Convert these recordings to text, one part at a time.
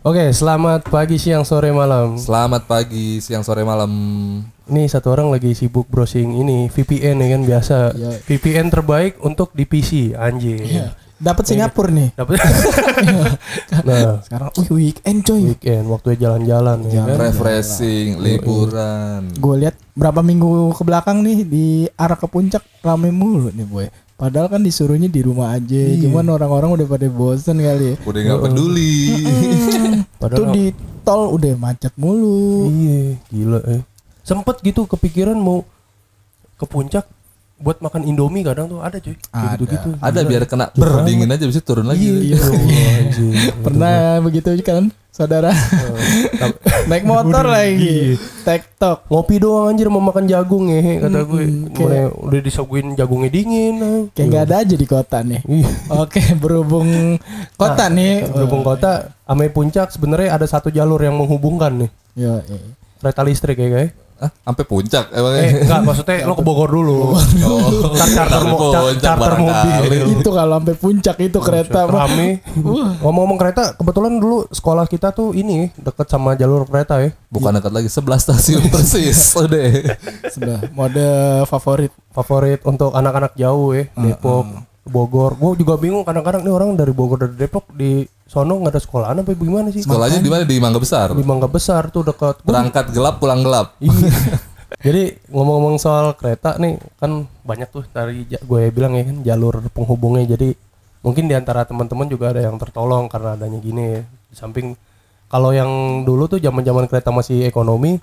Oke, selamat pagi, siang, sore, malam. Selamat pagi, siang, sore, malam. Ini satu orang lagi sibuk browsing ini VPN ya kan biasa. Iya. VPN terbaik untuk di PC, anjing. Iya. Dapat Singapura nih. Dapat. nah, Sekarang wih weekend coy. weekend waktunya jalan-jalan ya kan. Refreshing, liburan. Gue lihat berapa minggu ke belakang nih di arah ke puncak rame mulu nih boy. Padahal kan disuruhnya di rumah aja. Cuman orang-orang udah pada bosen kali ya. Udah nggak peduli. Padahal Tuh di tol udah macet mulu. Iya, gila eh. Sempet gitu kepikiran mau ke puncak buat makan Indomie kadang tuh ada cuy. Ada. gitu-gitu. Ada biar kena ber dingin aja bisa turun lagi. Iya, anjing. Pernah begitu kan saudara? Naik motor lagi. Tektok. Ngopi doang anjir mau makan jagung ya kata gue. Mulai udah disuguhin jagungnya dingin. ah. Kayak nggak ada aja di kota nih. Iya. Oke, berhubung kota nih. Berhubung kota ame puncak sebenarnya ada satu jalur yang menghubungkan nih. Iya. Kereta listrik ya guys. Ah, sampai puncak emangnya. Eh enggak maksudnya lo ke Bogor dulu. Oh, Ntar charter, mo- charter mobil. Itu kalau sampai puncak itu kereta mah. Rame. Ngomong-ngomong kereta, kebetulan dulu sekolah kita tuh ini deket sama jalur kereta ya. Bukan dekat lagi 11 stasiun persis. Udah. Sudah mode favorit. Favorit untuk anak-anak jauh ya, Depok, Bogor. Gue juga bingung kadang-kadang nih orang dari Bogor dari Depok di sono nggak ada sekolahan apa gimana sih? Sekolahnya di mana? Di Mangga Besar. Di Mangga Besar tuh dekat. Berangkat gelap, pulang gelap. Iya. Jadi ngomong-ngomong soal kereta nih kan banyak tuh dari gue bilang ya kan jalur penghubungnya. Jadi mungkin di antara teman-teman juga ada yang tertolong karena adanya gini ya. Di samping kalau yang dulu tuh zaman-zaman kereta masih ekonomi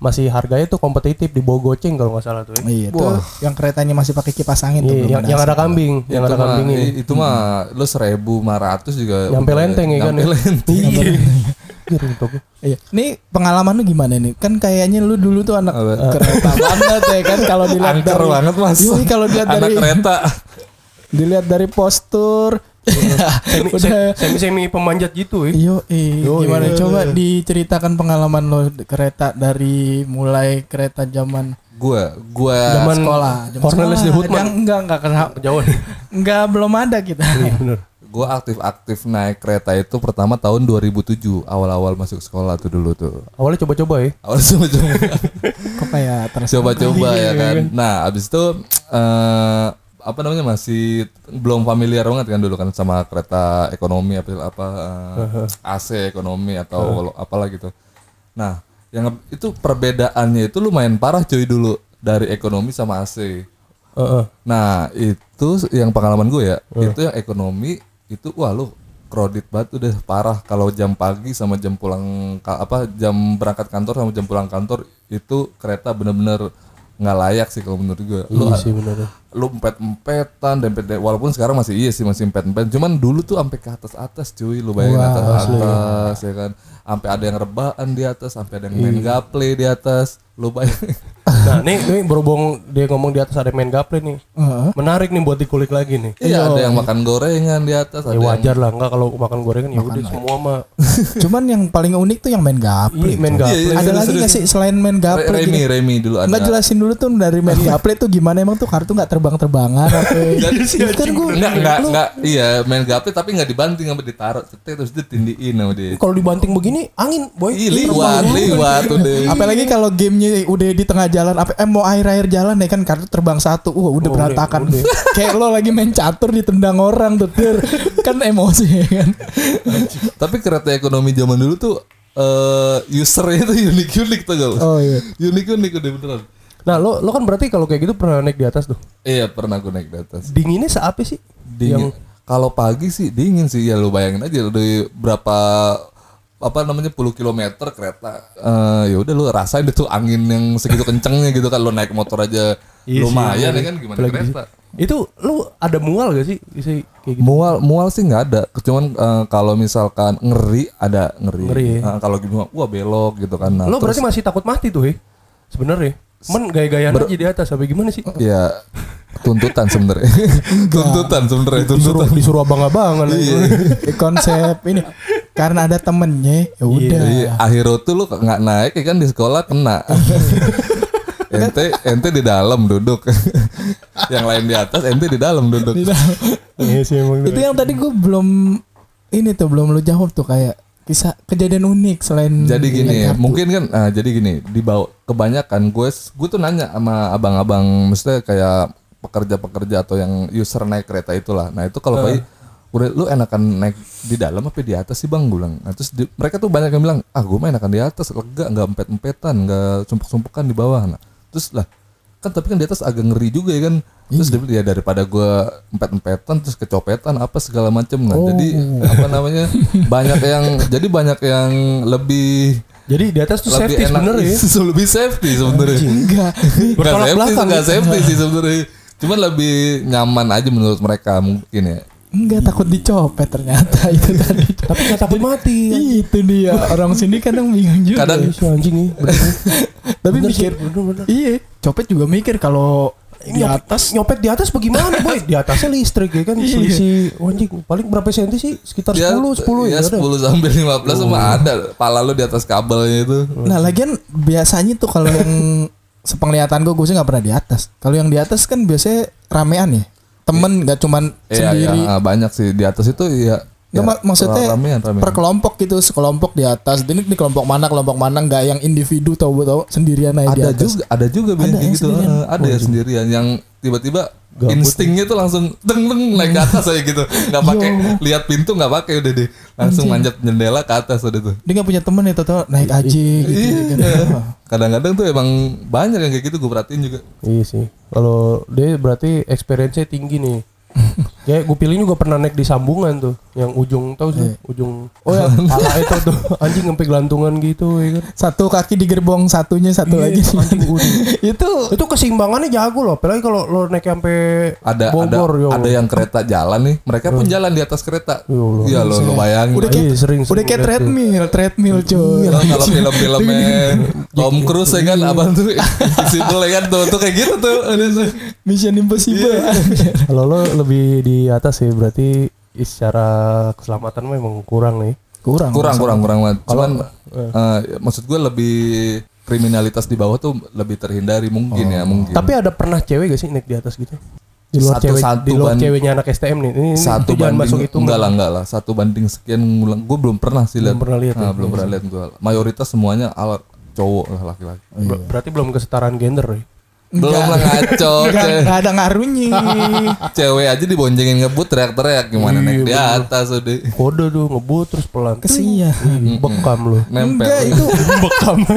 masih harganya tuh kompetitif di bawah goceng kalau nggak salah tuh. Ya. Iya, tuh yang keretanya masih pakai kipas angin tuh. Iya, belum yang, yang ada kambing, yang ada i- itu mah lu seribu lima ratus juga Nyampe lenteng ya kan. nyampe ya? lenteng. Iya. Gitu, gitu. Iya. Ini pengalaman lu gimana nih? Kan kayaknya lu dulu tuh anak Apa? kereta banget ya kan kalau dilihat dari banget mas kalau dilihat Anak dari kereta dilihat dari postur Semi, udah semi, semi pemanjat gitu ya. Yo, gimana? iya. Coba diceritakan pengalaman lo di kereta dari mulai kereta zaman Gua Gua Zaman sekolah. Zaman Cornelis sekolah. de Houtman. Yang enggak enggak kena Jauh. enggak belum ada kita. Iya bener. Gua aktif-aktif naik kereta itu pertama tahun 2007 Awal-awal masuk sekolah tuh dulu tuh Awalnya coba-coba ya. Awal coba-coba Kok kayak terus Coba-coba Iya, ya kan Nah abis itu eh apa namanya masih belum familiar banget kan dulu kan sama kereta ekonomi apa apa eh, AC ekonomi atau apalah gitu. Nah, yang itu perbedaannya itu lumayan parah cuy dulu dari ekonomi sama AC. Heeh. Nah itu yang pengalaman gue ya, itu yang ekonomi itu wah lu kredit banget udah parah kalau jam pagi sama jam pulang apa jam berangkat kantor sama jam pulang kantor itu kereta bener-bener nggak layak sih kalau menurut gue. Lu Iya sih bener. lu empet-empetan dempet walaupun sekarang masih iya sih masih empet-empet. Cuman dulu tuh sampai ke atas atas cuy lu bayangin atas atas ya kan. Sampai ada yang rebahan di atas sampai ada yang main gaple di atas lu bayangin Nah, nih, nih berhubung dia ngomong di atas ada main gaple nih. Heeh. Menarik nih buat dikulik lagi nih. iya ada yang makan gorengan di atas Ya yang wajar lah, enggak kalau makan gorengan ya udah semua mah. Cuman yang paling unik tuh yang main gaple. Iya, main coy. gaple. Iya, Ada lagi nggak sih selain main Re- gaple? Remi gini? Remi dulu ada Nggak jelasin dulu tuh dari main gaple tuh gimana emang tuh kartu nggak terbang-terbangan apa? Iya kan gue Enggak, enggak, enggak, iya main gaple tapi enggak dibanting sama ditaruh cetek terus ditindiin sama dia. Kalau dibanting begini angin, boy. Ih, liwat, liwat udah. Apalagi kalau gamenya udah di tengah jalan, apa eh, mau air-air jalan ya kan kartu terbang satu, wah udah Oh, berantakan. Kayak lo lagi main catur ditendang orang tuh, kan emosi ya kan. Tapi kereta ekonomi zaman dulu tuh eh usernya tuh unik-unik tuh gak? Oh iya. Unik-unik udah beneran. Nah, lo lo kan berarti kalau kayak gitu pernah naik di atas tuh. Iya pernah aku naik di atas. Dinginnya seapi sih? Dingin. Kalau pagi sih dingin sih ya lu bayangin aja udah berapa apa namanya puluh kilometer kereta Eh ya udah lu rasain itu angin yang segitu kencengnya gitu kan lu naik motor aja Iya sih, lumayan bener. ya kan gimana Apalagi kereta Itu lu ada mual gak sih? Bisa kayak gitu. mual mual sih nggak ada cuman eh, kalau misalkan ngeri ada ngeri, Ngeri ya? Eh, kalau gitu wah belok gitu kan nah, terus- berarti masih takut mati tuh, he? Sebenarnya. Men gaya-gayaan aja di atas, apa gimana sih? ya tuntutan sebenarnya tuntutan sebenarnya Disuruh, tuntutan disuruh abang-abangan. Di konsep ini karena ada temennya ya udah. Iya, akhirnya tuh lu nggak naik ya kan di sekolah kena. ente ente di dalam duduk yang lain di atas ente di dalam duduk Iya sih emang. itu yang tadi gue belum ini tuh belum lu jawab tuh kayak kisah kejadian unik selain jadi gini kartu. mungkin kan ah, jadi gini di bawah kebanyakan gue gue tuh nanya sama abang-abang maksudnya kayak pekerja-pekerja atau yang user naik kereta itulah. Nah itu kalau bayi udah lu enakan naik di dalam apa di atas sih bang? Gue bilang. Nah, terus di- mereka tuh banyak yang bilang ah gue mah enakan di atas lega nggak empet-empetan nggak sumpuk-sumpukan di bawah. Nah terus lah kan tapi kan di atas agak ngeri juga ya kan. Terus dia bilang ya daripada gue empet-empetan terus kecopetan apa segala macem. Nah jadi apa namanya banyak yang jadi banyak yang lebih Jadi di atas tuh lebih safety sebenarnya ya. lebih safety sebenarnya. Enggak. Nggak Bertolak safety belakang nggak ya. safety sih sebenarnya. Cuman lebih nyaman aja menurut mereka mungkin ya enggak takut dicopet ternyata itu tadi Tapi nggak takut mati. itu dia orang sini kadang bingung juga kadang Iya sih anjing nih. bener. tapi Bener mikir iya copet juga mikir kalau di atas nyopet di atas bagaimana boy? Di atasnya listrik ya kan Iya. selisih oh, anjing paling berapa senti sih? Sekitar ya, 10 10 ya ya ada. 10 sampai 15 sama ada pala lu di atas kabelnya itu Nah lagian biasanya tuh kalau yang sepenglihatan gue gue sih nggak pernah di atas. Kalau yang di atas kan biasanya ramean ya. Temen nggak cuman Iya, sendiri. iya, banyak sih di atas itu ya Nggak, mak- maksudnya ramean, ramean. per kelompok gitu, sekelompok di atas. Ini di kelompok mana, kelompok mana nggak yang individu tahu tahu sendirian aja di ada atas. juga ada juga Ada yang yang gitu sendirian. ada ya sendirian yang tiba-tiba Gabut. instingnya tuh langsung deng deng naik ke atas aja gitu nggak pakai lihat pintu nggak pakai udah deh langsung manjat jendela ke atas udah tuh Dia nggak punya temen ya, tahu naik aja gitu. kan. Iya. kadang-kadang tuh emang banyak yang kayak gitu gue perhatiin juga Iya sih. Kalau dia berarti experience-nya tinggi nih. Kayak gue pilih juga pernah naik di sambungan tuh, yang ujung tahu sih, ujung. Oh ya, pala itu tuh anjing sampai gelantungan gitu ya kan. Satu kaki di gerbong, satunya satu Iya, lagi. anjing udah. itu Itu keseimbangannya jago loh, apalagi kalau lo naik sampai ada Bogor ada yo. ada yang kereta jalan nih mereka pun jalan di atas kereta Ya iya lo lo bayangin udah Iya, kayak sering, udah sering kayak treadmill, treadmill coy. Lo kalau film-filmnya Tom Cruise ya kan abang tuh invisible ya kan tuh tuh kayak gitu tuh Ada tuh. Mission Impossible. Kalau lo lebih di atas sih berarti secara keselamatan memang kurang nih. Kurang. kurang kurang kurang banget cuman eh. eh, maksud gue lebih kriminalitas di bawah tuh lebih terhindari mungkin ya mungkin Tapi ada pernah cewek gak sih naik di atas gitu? Di luar Satu- cewek, satu di luar ceweknya anak STM nih. Ini, ini satu jangan banding masuk itu. enggak lah enggak lah satu banding sekian ngulang gue belum pernah sih lihat Belum pernah lihat Nah, ya? belum pernah lihat gue mayoritas semuanya alat cowok lah laki-laki Ber- Berarti belum kesetaraan gender ya. Belum lah ngaco Enggak, enggak ada ngaruhnya. cewek aja diboncengin ngebut teriak-teriak gimana naik di atas udah Kode tuh ngebut terus pelan. Kesian. Ih, Bekam lo. nempel Enggak itu Bekam.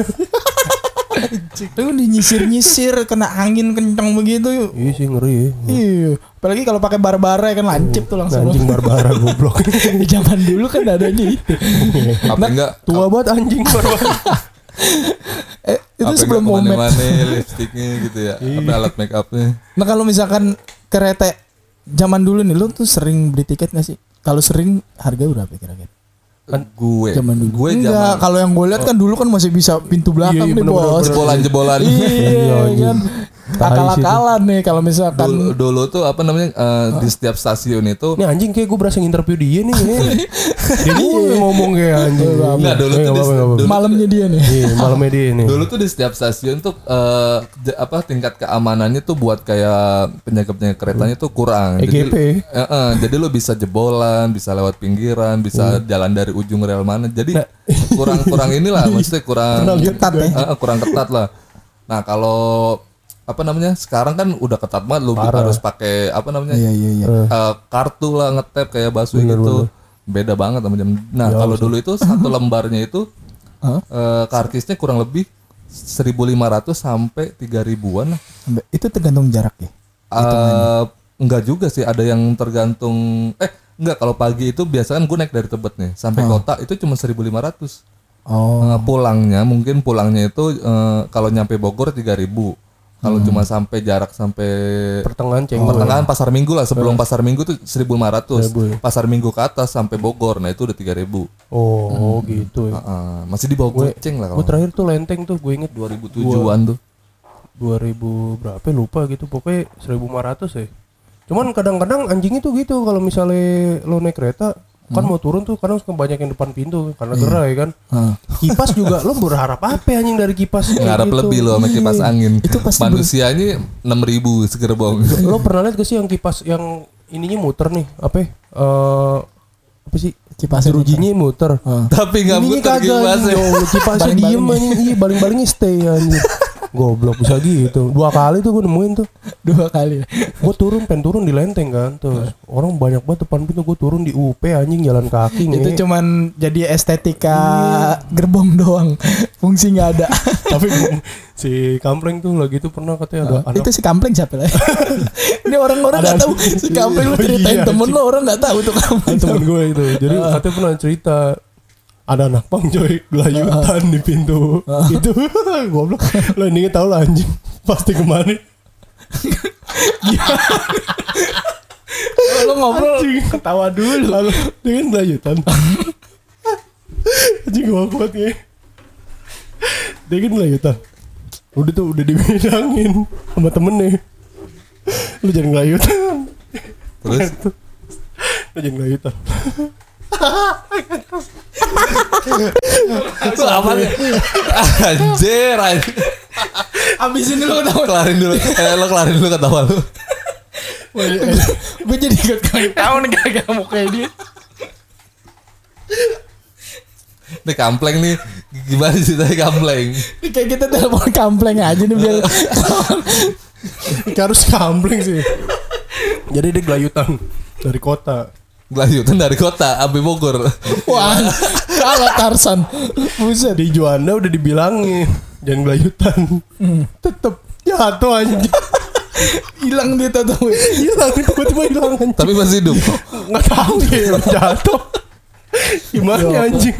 itu dinyisir-nyisir kena angin kencang begitu yuk. Iya sih ngeri ya. Iya, apalagi kalau pakai bara-bara kan lancip tuh langsung. Anjing barbara goblok. Di zaman dulu kan adanya itu. apa enggak Tua banget anjing barbara. Eh, itu apa sebelum momen. ke mana-mana lipstiknya gitu ya Iya. apa alat make upnya Nah kalau misalkan kereta zaman dulu nih, lu tuh sering beli tiket gak sih? Kalau sering harga berapa kira-kira? gue Zaman dulu. gue Enggak, kalau yang gue lihat kan dulu kan masih bisa pintu belakang Iya, nih, bener-bener, Bos. jebolan-jebolan Iya, kan. Akal-akalan nih kalau misalkan dulu, dulu tuh apa namanya eh, di setiap stasiun itu Ini anjing kayak gue berasa nginterview dia nih. dia gue ngomong kayak anjing. Enggak, dulu tuh nggak di- nggak apa-apa. malamnya dia nih. Iya, malamnya dia nih. Dulu tuh di setiap stasiun tuh j- apa tingkat keamanannya tuh buat kayak penjaga-penjaga keretanya tuh kurang. EGP. Jadi, eh, eh, jadi lu bisa jebolan, bisa lewat pinggiran, bisa jalan dari ujung rel mana. Jadi kurang-kurang inilah maksudnya kurang Ketat eh, kurang ketat lah. Nah, kalau apa namanya? Sekarang kan udah ketat banget lu harus pakai apa namanya? Iya, iya, iya. eh, kartu lah ngetap kayak basu gitu. Beda banget sama jam. Nah, kalau dulu itu satu lembarnya itu Hah? eh, kartisnya kurang lebih 1500 sampai 3000-an lah. Sampai- Itu tergantung jarak ya. Eh, enggak juga sih, ada yang tergantung eh enggak kalau pagi itu biasanya kan gue naik dari Tebet nih sampai kota itu cuma 1500. Oh, Eh, pulangnya mungkin pulangnya itu eh, kalau nyampe Bogor 3000. Kalau cuma sampai jarak sampai Pertengahan cengeng. pertengahan pasar Minggu lah sebelum pasar Minggu tuh 1500. Pasar Minggu ke atas sampai Bogor. Nah, itu udah 3000. Oh, gitu ya. Heeh, masih di bawah goceng lah Gue kalau terakhir tuh lenteng tuh gue inget 2007-an tuh. 2000 berapa ya, lupa gitu pokoknya 1500 ya cuman kadang-kadang anjing itu gitu kalau misalnya lo naik kereta kan mau turun tuh kadang suka banyak yang depan pintu karena gerai kan? Heeh. kipas juga lo berharap apa ya, anjing dari kipas? Ngarap gitu. lebih loh sama kipas angin. Itu pasti manusianya enam ribu segerbong lo pernah lihat gak sih yang kipas yang ininya muter nih apa ya? Eh, apa sih? Kipas jerujinya muter. tapi nggak muter kagak kipasnya. kipasnya diem anjing. Iya baling-balingnya stay anjing goblok bisa gitu. Dua kali tuh gue nemuin tuh. Dua kali. gue turun pengen turun di lenteng kan. Terus orang banyak banget depan pintu gue turun di UP anjing jalan kaki Itu nih cuman jadi estetika gerbong doang. Fungsi nggak ada. tapi si kampleng tuh lagi tuh pernah katanya ada anak. Itu si kampleng siapa lah? Ini orang-orang nggak tahu. si kampleng lu Oh, ceritain iya, temen lo orang nggak tahu tuh kampleng. Temen gue itu. Jadi katanya pernah cerita ada anak pang coy. Gelayutan di pintu. Itu goblok. Lo ini tahu lah anjing. Pasti ke mana lo ngobrol. Anjing. Ketawa dulu. lalu dia kan gelayutan. Anjing gue kuat ya. Dia kan gelayutan. Udah tuh udah dibilangin sama temennya. Lu jangan gelayutan. Terus? Lu jangan gelayutan itu apa nih anjir anjir. Abis ini lo tahu. kelarin dulu. Eh, lo kelarin dulu ketawa lu. Gue jadi ikut kalian tahu nih gara-gara mau kayak dia. Ini kampleng nih. Gimana ceritanya kampleng? Ini kayak kita telepon kampleng aja nih biar harus kampleng sih. Jadi dia gelayutan dari kota Gelayutan dari kota sampai Bogor. Wah, kalah Tarsan. Buset. di Juanda udah dibilangin jangan gelayutan tetep jatuh anjing Hilang dia tuh. hilang tiba-tiba hilang Tapi masih hidup. nggak tahu ya jatuh gimana anjing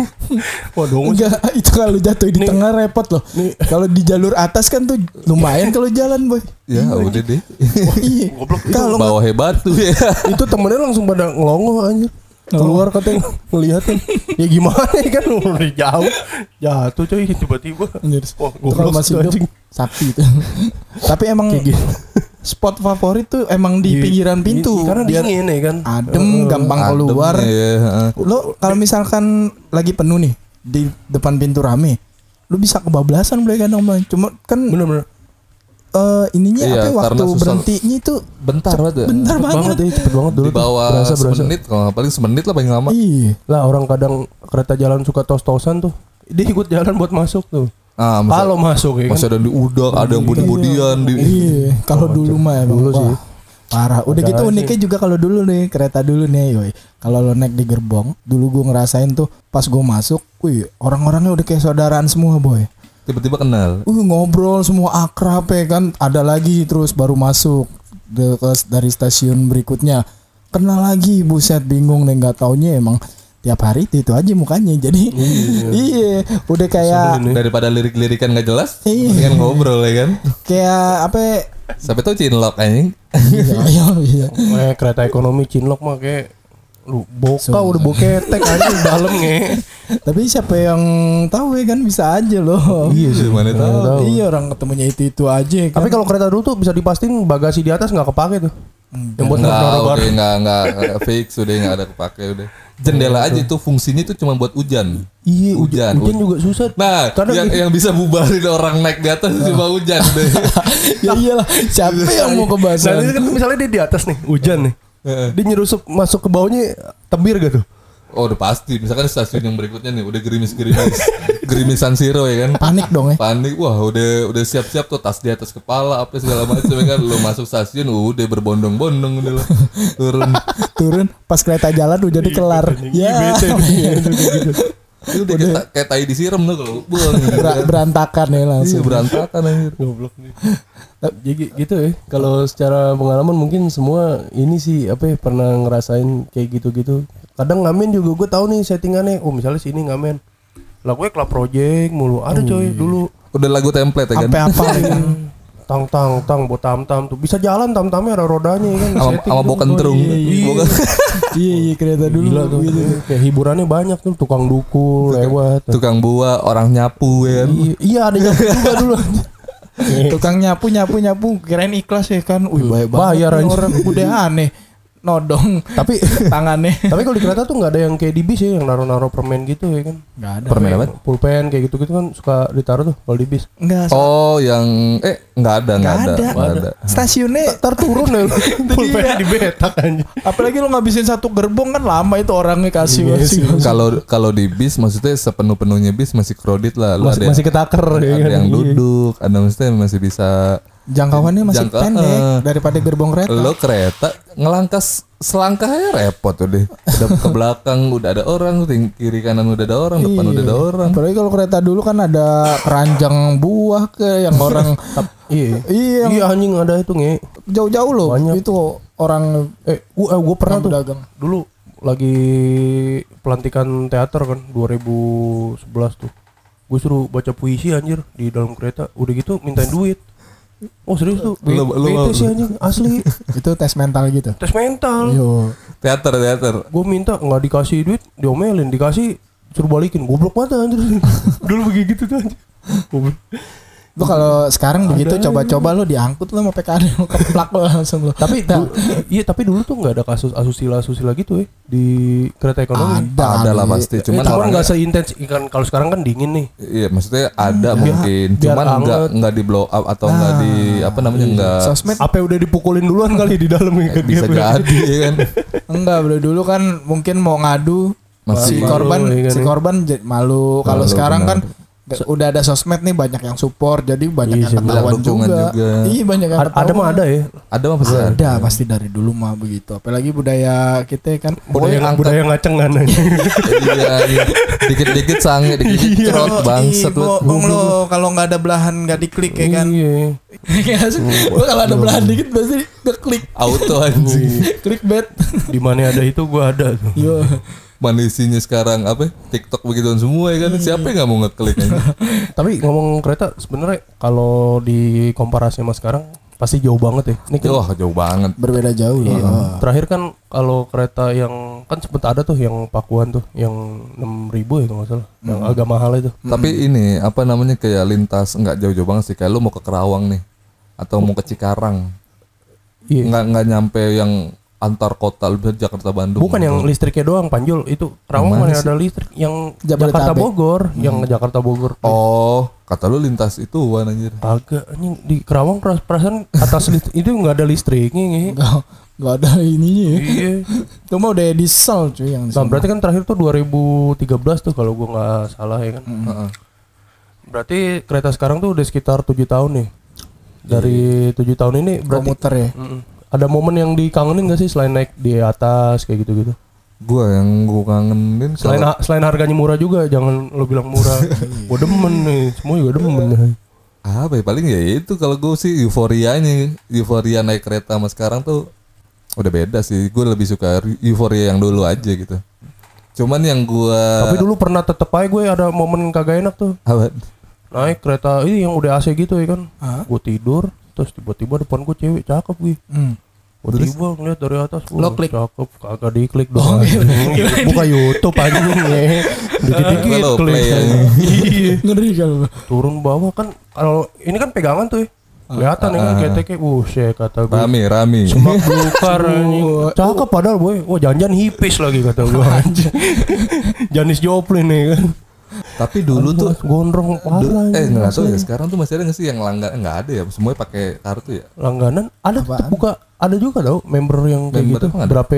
waduh Enggak, itu kalau jatuh di Nih. tengah repot loh. Nih. Kalau di jalur atas kan tuh lumayan kalau jalan, Boy. Ya udah deh. Oh, iya. Kalau Bawa hebat tuh ya. itu temennya langsung pada ngelongo anjir keluar katanya ngeliatin ya gimana ya kan udah jauh jatuh coy tiba-tiba kalau goblok masih hidup anjing. sakti itu. Tapi emang Kayak gitu. Spot favorit tuh emang di Iya, pinggiran pintu karena biar dingin ya kan adem, gampang Adem keluar. ya, heeh. Lo kalau misalkan lagi penuh nih di depan pintu rame, lu bisa kebablasan boleh kan Om? Cuma kan bener-bener eh, ininya Iya, apa ya, waktu karena susah. berhentinya itu Bentar banget ya. bentar cepet banget banget. ya cepet banget dulu Di bawah berasa berasa semenit kalau paling semenit lah paling lama. Iya. lah orang kadang kereta jalan suka tos-tosan tuh dia ikut jalan buat masuk tuh Ah, masa, kalau masuk ya kan masih ada di udak, ada yang body-bodyan di Iya, kalau dulu mah emang Dulu sih. Parah. Udah gitu uniknya juga kalau dulu nih kereta dulu nih, yoi. Kalau lo naik di gerbong, dulu gua ngerasain tuh pas gua masuk, wih, orang-orangnya udah kayak saudaraan semua, boy. tiba-tiba kenal. Uh, ngobrol semua akrab ya kan. Ada lagi terus baru masuk dari stasiun berikutnya. Kenal lagi, buset bingung deh nggak taunya emang tiap hari itu, itu aja mukanya. Jadi iya, udah kayak. Daripada lirik-lirikan nggak jelas, Iya. mendingan ngobrol ya kan. kayak apa ya? Sampai tahu cinlok anjing. iya, iya, iya. Eh, kereta ekonomi Cinlok mah kayak lu boka udah boketek aja di dalam nge. Tapi siapa yang tahu ya kan bisa aja loh. Iya sih, mana tahu. Iya orang ketemunya itu itu aja kan. Tapi kalau kereta dulu tuh bisa dipastiin bagasi di atas nggak kepake tuh. Yang buat udah barang. enggak enggak enggak fix, udah enggak ada kepake udah. Jendela aja itu fungsinya itu cuma buat hujan. Iya, Hujan, hujan, hujan juga susah. Nah, Kadang yang, gitu. yang bisa bubarin orang naik di atas cuma hujan deh. ya iyalah, siapa yang mau Nah, kebasan? ini kan misalnya dia di atas nih, hujan nih. Heeh. Dia nyerusup masuk ke bawahnya tebir gitu. Oh udah pasti, misalkan stasiun yang berikutnya nih udah gerimis-gerimis, gerimisan zero ya kan. Panik dong ya. Panik, wah udah udah siap-siap tuh tas di atas kepala apa segala macam ya kan. Lo masuk stasiun udah berbondong-bondong udah lo turun. Turun pas kereta jalan udah jadi kelar. Iya, Ya. Itu gitu. Udah kayak, kayak tai disiram tuh kalau buang. Ber- berantakan ya Iya langsung. berantakan anjir. Goblok nih. Jadi gitu ya. Kalau secara pengalaman mungkin semua ini sih apa ya pernah ngerasain kayak gitu-gitu. Kadang ngamen juga gue tahu nih settingannya. Oh misalnya sini ngamen. Lah gue club project mulu. Ada coy dulu. Udah lagu template ya kan. Sampai apa ya kan? Tang tang tang buat tam tam tuh bisa jalan tam tamnya ada rodanya ya kan. Sama bawa kentrung. iya, iya. Iya iya kereta dulu Gila tuh. gitu. Kayak hiburannya banyak tuh tukang dukul lewat. Tukang buah, orang nyapu ya kan. Iya, iya ada yang juga dulu. Tukang nyapu nyapu nyapu kirain ikhlas ya kan. Wih baik banget Bayar orang udah aneh. Nodong Tapi tangannya. tapi kalau di kereta tuh nggak ada yang kayak di bis ya yang naruh-naruh permen gitu ya kan. Enggak ada. Permen apa? Pulpen kayak gitu-gitu kan suka ditaruh tuh kalau di bis. Enggak. Oh, yang eh nggak ada, nggak Nggak ada, ada. nggak ada. Stasiunnya Ntar turun ya pulpen di betak aja. apalagi lu ngabisin satu gerbong kan lama itu orangnya kasih Iya masih. Kalau kalau di bis maksudnya sepenuh-penuhnya bis masih crowded lah. Lu Masih, ada masih ketaker ada ya kan. yang Iya. duduk, ada maksudnya masih bisa Jangkauannya masih Jangka- pendek eh. daripada gerbong kereta. lo kereta ngelangkah s- selangkah aja repot tuh deh. Udah ke belakang udah ada orang, ting- kiri kanan udah ada orang, depan udah ada orang. Apalagi kalau kereta dulu kan ada keranjang buah ke yang orang Iya. iya Iya anjing ada itu nge. jauh-jauh loh. Banyak. Itu orang Eh, gua, eh, gua pernah tuh dagang. dulu lagi pelantikan teater kan 2011 tuh. Gue suruh baca puisi anjir di dalam kereta. Udah gitu mintain duit. Oh serius tuh? Lu- lu- bete sih anjing asli. Itu tes mental gitu. Tes mental. Yo. Teater, teater. Gue minta nggak dikasih duit, diomelin, dikasih suruh balikin. Goblok mata anjir. dulu begitu tuh anjir. Goblok. Lu kalau sekarang begitu coba-coba lu diangkut lu sama PKD lu keplak lu langsung lu. Tapi du- iya tapi dulu tuh nggak ada kasus asusila asusila gitu ya di kereta ekonomi. Ada lah kali. pasti. Eh, Cuman Cuman orangnya nggak seintens kan kalau sekarang kan dingin nih. Iya, maksudnya ada mungkin, biar cuman nggak nggak di blow up atau nggak di apa namanya nggak Sosmed Apa udah dipukulin duluan kali di dalam ya kan bisa jadi ya kan. enggak bro dulu kan mungkin mau ngadu Masih si malu, korban ya kan, si ya. korban malu. Kalau Malu, sekarang benar. kan nggak- udah ada sosmed nih banyak yang support jadi banyak Iya yang ketahuan juga. juga. Iya banyak yang Ada, ada mah ada ya. Ada mah pasti ada. Pasti dari dulu mah begitu. Apalagi budaya kita kan Budaya angkat- budaya ngacengan aja. Iya, iya. dikit-dikit sange, dikit-dikit cerot bangsat Ih, lu. lo kalau nggak ada belahan nggak diklik ya kan. Iya. Iya sih. Gua kalau ada belahan dikit pasti ngeklik. Auto anjing. Klik bet. Di mana ada itu gua ada tuh. Yo. Mana isinya sekarang apa? TikTok begituan semua ya kan. Siapa yang nggak mau ngeklik? Tapi ngomong kereta sebenarnya kalau di komparasi sama sekarang pasti jauh banget ya. Ini kan Wah, jauh banget. Berbeda jauh loh. Iya. Terakhir kan kalau kereta yang kan sempet ada tuh yang Pakuan tuh yang 6000 ya kalau nggak salah. Yang agak mahal itu. Tapi ini apa namanya kayak lintas nggak jauh-jauh banget sih. Kayak lu mau ke Kerawang nih atau mau ke Cikarang. Iya. Nggak nggak nyampe yang antar kota lu bisa Jakarta Bandung. Bukan yang listriknya doang Panjul itu Kerawang Yang mana ada listrik yang Jabodetabek. Jakarta Bogor, yang Jakarta Bogor. Oh, kata lu lintas itu wan anjir. Agak anjing di Kerawang peras- perasaan atas listrik itu nggak ada listriknya. Nggak ada ininya. ya. Iya. Itu mah udah diesel cuy yang Nah, berarti kan terakhir tuh 2013 tuh kalau gua nggak salah ya kan. Heeh. Berarti kereta sekarang tuh udah sekitar tujuh tahun nih. Dari tujuh tahun ini berarti komuter ya. Mm-mm. Ada momen yang dikangenin gak sih selain naik di atas kayak gitu-gitu? Gua yang gua kangenin Selain kalau- selain harganya murah juga, jangan lo bilang murah. gua demen nih, semua juga demen. apa ya paling ya itu kalau gue sih euforianya euforia naik kereta sama sekarang tuh udah beda sih gue lebih suka euforia yang dulu aja gitu cuman yang gue Tapi dulu pernah tetep aja gue ada momen kagak enak tuh. apa Naik kereta ini yang udah AC gitu ya kan. Gue tidur, terus tiba-tiba depan gue cewek cakep gue. Hmm. Gue tiba ngeliat dari atas gue Lo klik? Cakep, kagak diklik dong. Buka Youtube anjing ya Dikit-dikit Lo klik. aja. Iya. Ngeri kalau. Turun bawah kan Kalau ini kan pegangan tuh ya. Kelihatan ya kan keteknya. Buset kata gue rame rame. Semak belukar Cakep padahal boy. Wah jangan hipis lagi kata gue Janis Joplin ya kan tapi dulu tuh Gondrong du- parah eh nggak tahu ya. Sekarang tuh masih ada nggak sih yang langgan nggak ada ya? Semuanya pakai kartu ya? Langganan Ada Apaan? buka Ada juga tau Member yang kayak Member gitu? Berapa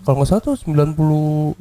Kalau nggak salah tuh 90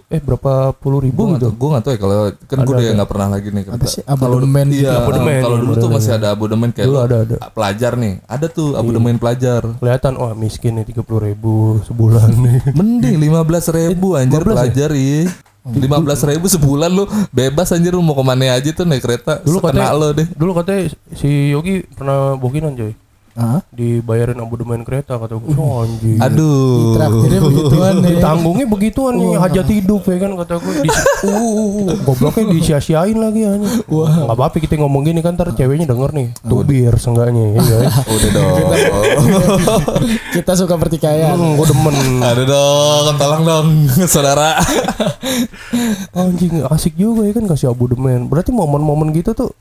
Eh berapa puluh ribu nggak gitu. tahu gue nggak tahu ya. Kalau kan gue udah nggak pernah lagi nih. Apa sih? Abonemen iya gitu. Abodemen, kalau dulu tuh abodemen. masih ada abodemen kayak Dulu lu, ada, ada. pelajar nih. Ada tuh abodemen pelajar. Kelihatan wah miskin nih tiga puluh ribu sebulan nih. Mending lima belas ribu anjir 15 ya? Lima belas ribu sebulan lu bebas anjir lu mau ke mana aja tuh naik kereta. Dulu Dulu katanya- lo deh. dulu katanya si Yogi pernah bokinan coy Hah? dibayarin abodemen kereta kata gue oh, anjing. Aduh. Traktirnya begituan nih. ditanggungnya begituan nih hajat hidup ya kan kata gue di, uh, gobloknya disia-siain lagi anjing. Wah. Nggak apa-apa kita ngomong gini kan ntar ceweknya denger nih. Tuh bir seenggaknya ya guys Udah dong. Kita suka pertikaian. hmm, gue demen. Aduh dong, tolong dong saudara. anjing asik juga ya kan kasih abodemen berarti momen-momen gitu tuh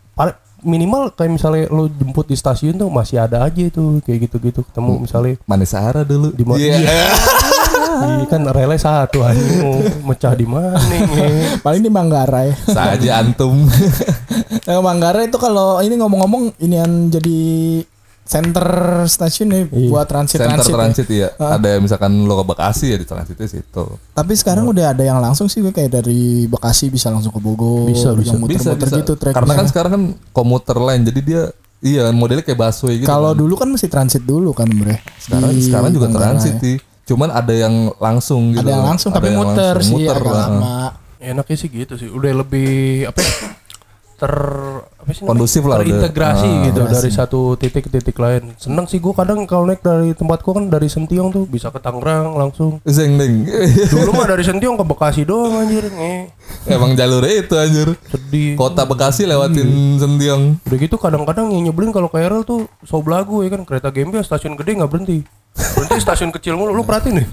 minimal kayak misalnya lo jemput di stasiun tuh masih ada aja tuh kayak gitu-gitu ketemu misalnya Manis Sahara dulu. Di ma- Iya. Iya kan relay satu anjing mau mecah di mana nih. Paling di Manggarai. Saja antum. Nah, Manggarai itu kalau ini ngomong-ngomong ini yang jadi center stasiun nih buat transit Center transit. transit ya. Ada misalkan lo ke Bekasi ya di transitnya situ. Tapi sekarang udah ada yang langsung sih gue kayak dari Bekasi bisa langsung ke Bogor. Bisa, bisa. Yang muter-muter gitu tracknya. Karena kan sekarang kan komuter lain jadi dia iya modelnya kayak busway gitu. Kalau kan. dulu kan mesti transit dulu kan, Bre. sekarang Di sekarang juga transit sih. Cuman ada yang langsung gitu. Ada yang langsung Ada tapi yang muter langsung, sih muter agak lah. lama. Enaknya sih gitu sih. Udah lebih apa ya? ter? Kondusif lah udah. terintegrasi Ah. gitu dari satu titik ke titik lain. Seneng sih gue kadang kalau naik dari tempatku kan dari Sentiong tuh bisa ke Tangerang langsung. Zeng deng. Dulu mah dari Sentiong ke Bekasi doang anjir. Nge. Emang jalurnya itu anjir. Sedih. Kota Bekasi lewatin Sentiong. Udah gitu kadang-kadang yang nyebelin kalau KRL tuh so belagu ya kan kereta Gambir stasiun gede nggak berhenti. Berhenti stasiun kecil mulu. Lu perhatiin nih.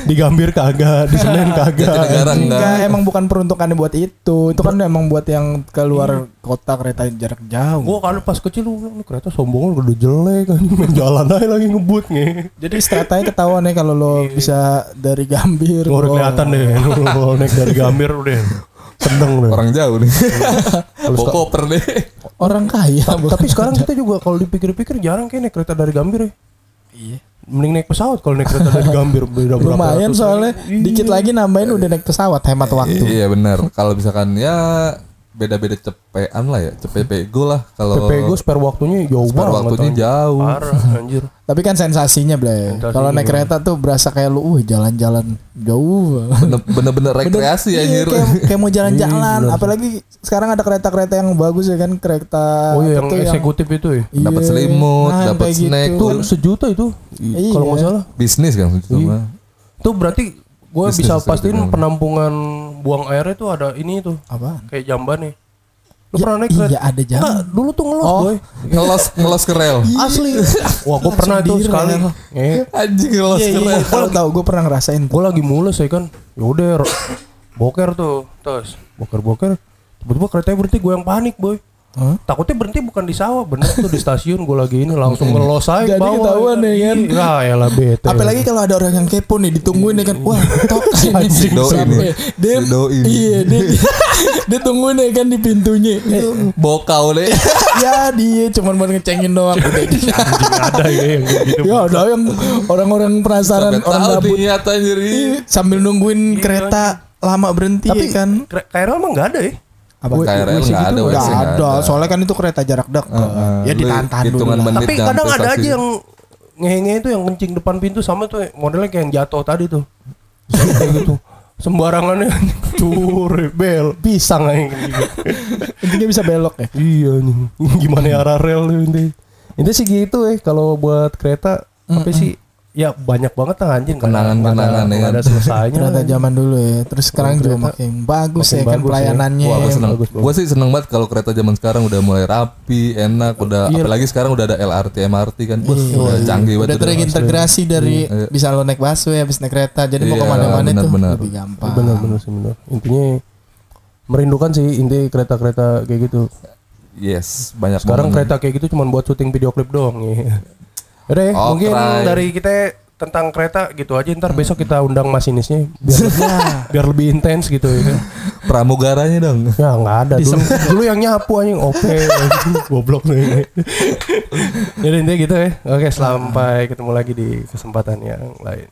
Di Gambir kagak, di Senen kagak. Enggak, emang bukan peruntukannya buat itu. Itu kan emang buat yang keluar kota kereta jarak jauh. Gua kalau pas kecil lu bilang, "Ini kereta sombong udah jelek kan main jalan aja lagi ngebut nih. Jadi stratanya ketahuan ya kalau lo bisa dari Gambir. Gua udah kelihatan deh lu naik dari Gambir udah seneng deh. Orang jauh nih. Bawa koper deh. Orang kaya. Tapi sekarang kita juga kalau dipikir-pikir jarang kayak naik kereta dari Gambir ya. Iya. Mending naik pesawat kalau naik kereta dari Gambir beda berapa Lumayan soalnya dikit lagi nambahin udah naik pesawat hemat waktu. Iya benar. Kalau misalkan ya beda-beda cepean lah ya. Cepet pego lah kalau gue spare waktunya jauh spare banget. waktunya anjir. jauh. Parah anjir. Tapi kan sensasinya, Ble. Kalau naik kereta tuh berasa kayak lu, uh jalan-jalan jauh. Bener- Bener-bener rekreasi Iya, anjir. kayak, kayak mau jalan-jalan. Iya, Apalagi sekarang ada kereta-kereta yang bagus ya kan, kereta Oh iya yang itu eksekutif itu ya. Iya, Dapat selimut, nah, dapat kayak snack. gitu. Tuh sejuta itu. Iya. Kalau nggak salah. Bisnis kan cuma. Tuh berarti gue bisa itu pastiin penampungan buang airnya tuh ada ini tuh Apa? kayak jamban nih. Lu Ya, pernah naik iya, kereta? ada jam. Enggak, dulu tuh ngelos Oh, boy. ngelos ngelos ke rel. Asli. Wah, gue pernah tuh Langsung sekali. Eh, Anjing ngelos Iya, ke iya, rel. tahu tahu gue pernah ngerasain gue lagi mules ya kan. Ya udah ro- boker tuh, terus boker-boker. Tiba-tiba keretanya berhenti, gue yang panik boy. Hah? Takutnya berhenti bukan di sawah, bener tuh di stasiun gue lagi ini langsung ngelos aja Jadi bawah. ketahuan ya kan. Iya, ya lah bete. Apalagi kalau ada orang yang kepo nih ditungguin ya kan. Wah, tok ini Anjing, sampai nih. dia nih. Iya, dia dia tungguin ya kan di pintunya. Bokau deh. ya dia cuman mau ngecengin doang udah gitu. anjing ada ya yang gitu. Ya ada yang orang-orang penasaran orang tahu gabut. Iya, sambil nungguin kereta lama berhenti Tapi kan. KRL mah nggak ada ya. Apa? KRL nggak ada, Nggak WC nggak ada. Soalnya kan itu kereta jarak dekat. Heeh. ya Lu ditahan dulu. menit Tapi kadang ada aja yang ngehe itu yang kencing depan pintu sama tuh modelnya kayak yang jatuh tadi tuh. Kayak gitu. Sembarangannya cur, bel, pisang aja gitu. Intinya bisa belok ya. Iya nih. Gimana ya arah rel ini. Ini sih gitu ya kalau buat kereta apa sih? Ya banyak banget lah anjing ada- Kenangan-kenangan ya ada, kan. selesainya. Kereta zaman dulu ya. Terus sekarang juga makin bagus makin ya kan ya. pelayanannya. Wah, gue seneng. bagus, bagus. Gue sih seneng banget kalau kereta zaman sekarang udah mulai rapi, enak, udah Iya. apalagi sekarang udah ada LRT, MRT kan, Wah, udah canggih banget. Udah terintegrasi dari Iya. bisa lo naik busway habis naik kereta. Jadi mau Iya, ke mana-mana tuh benar-benar. lebih gampang. Bener-bener sih bener. Intinya merindukan sih inti kereta-kereta kayak gitu. Yes, banyak Sekarang banget. kereta kayak gitu cuma buat syuting video klip doang ya. Udah ya, Oh, mungkin dari kita tentang kereta gitu aja ntar besok kita undang masinisnya biar biar lebih intens gitu ya pramugaranya dong. Ya nggak ada dulu, dulu yang nyapu anjing oke goblok nih. Jadi intinya gitu ya. Oke, sampai ketemu lagi di kesempatan yang lain.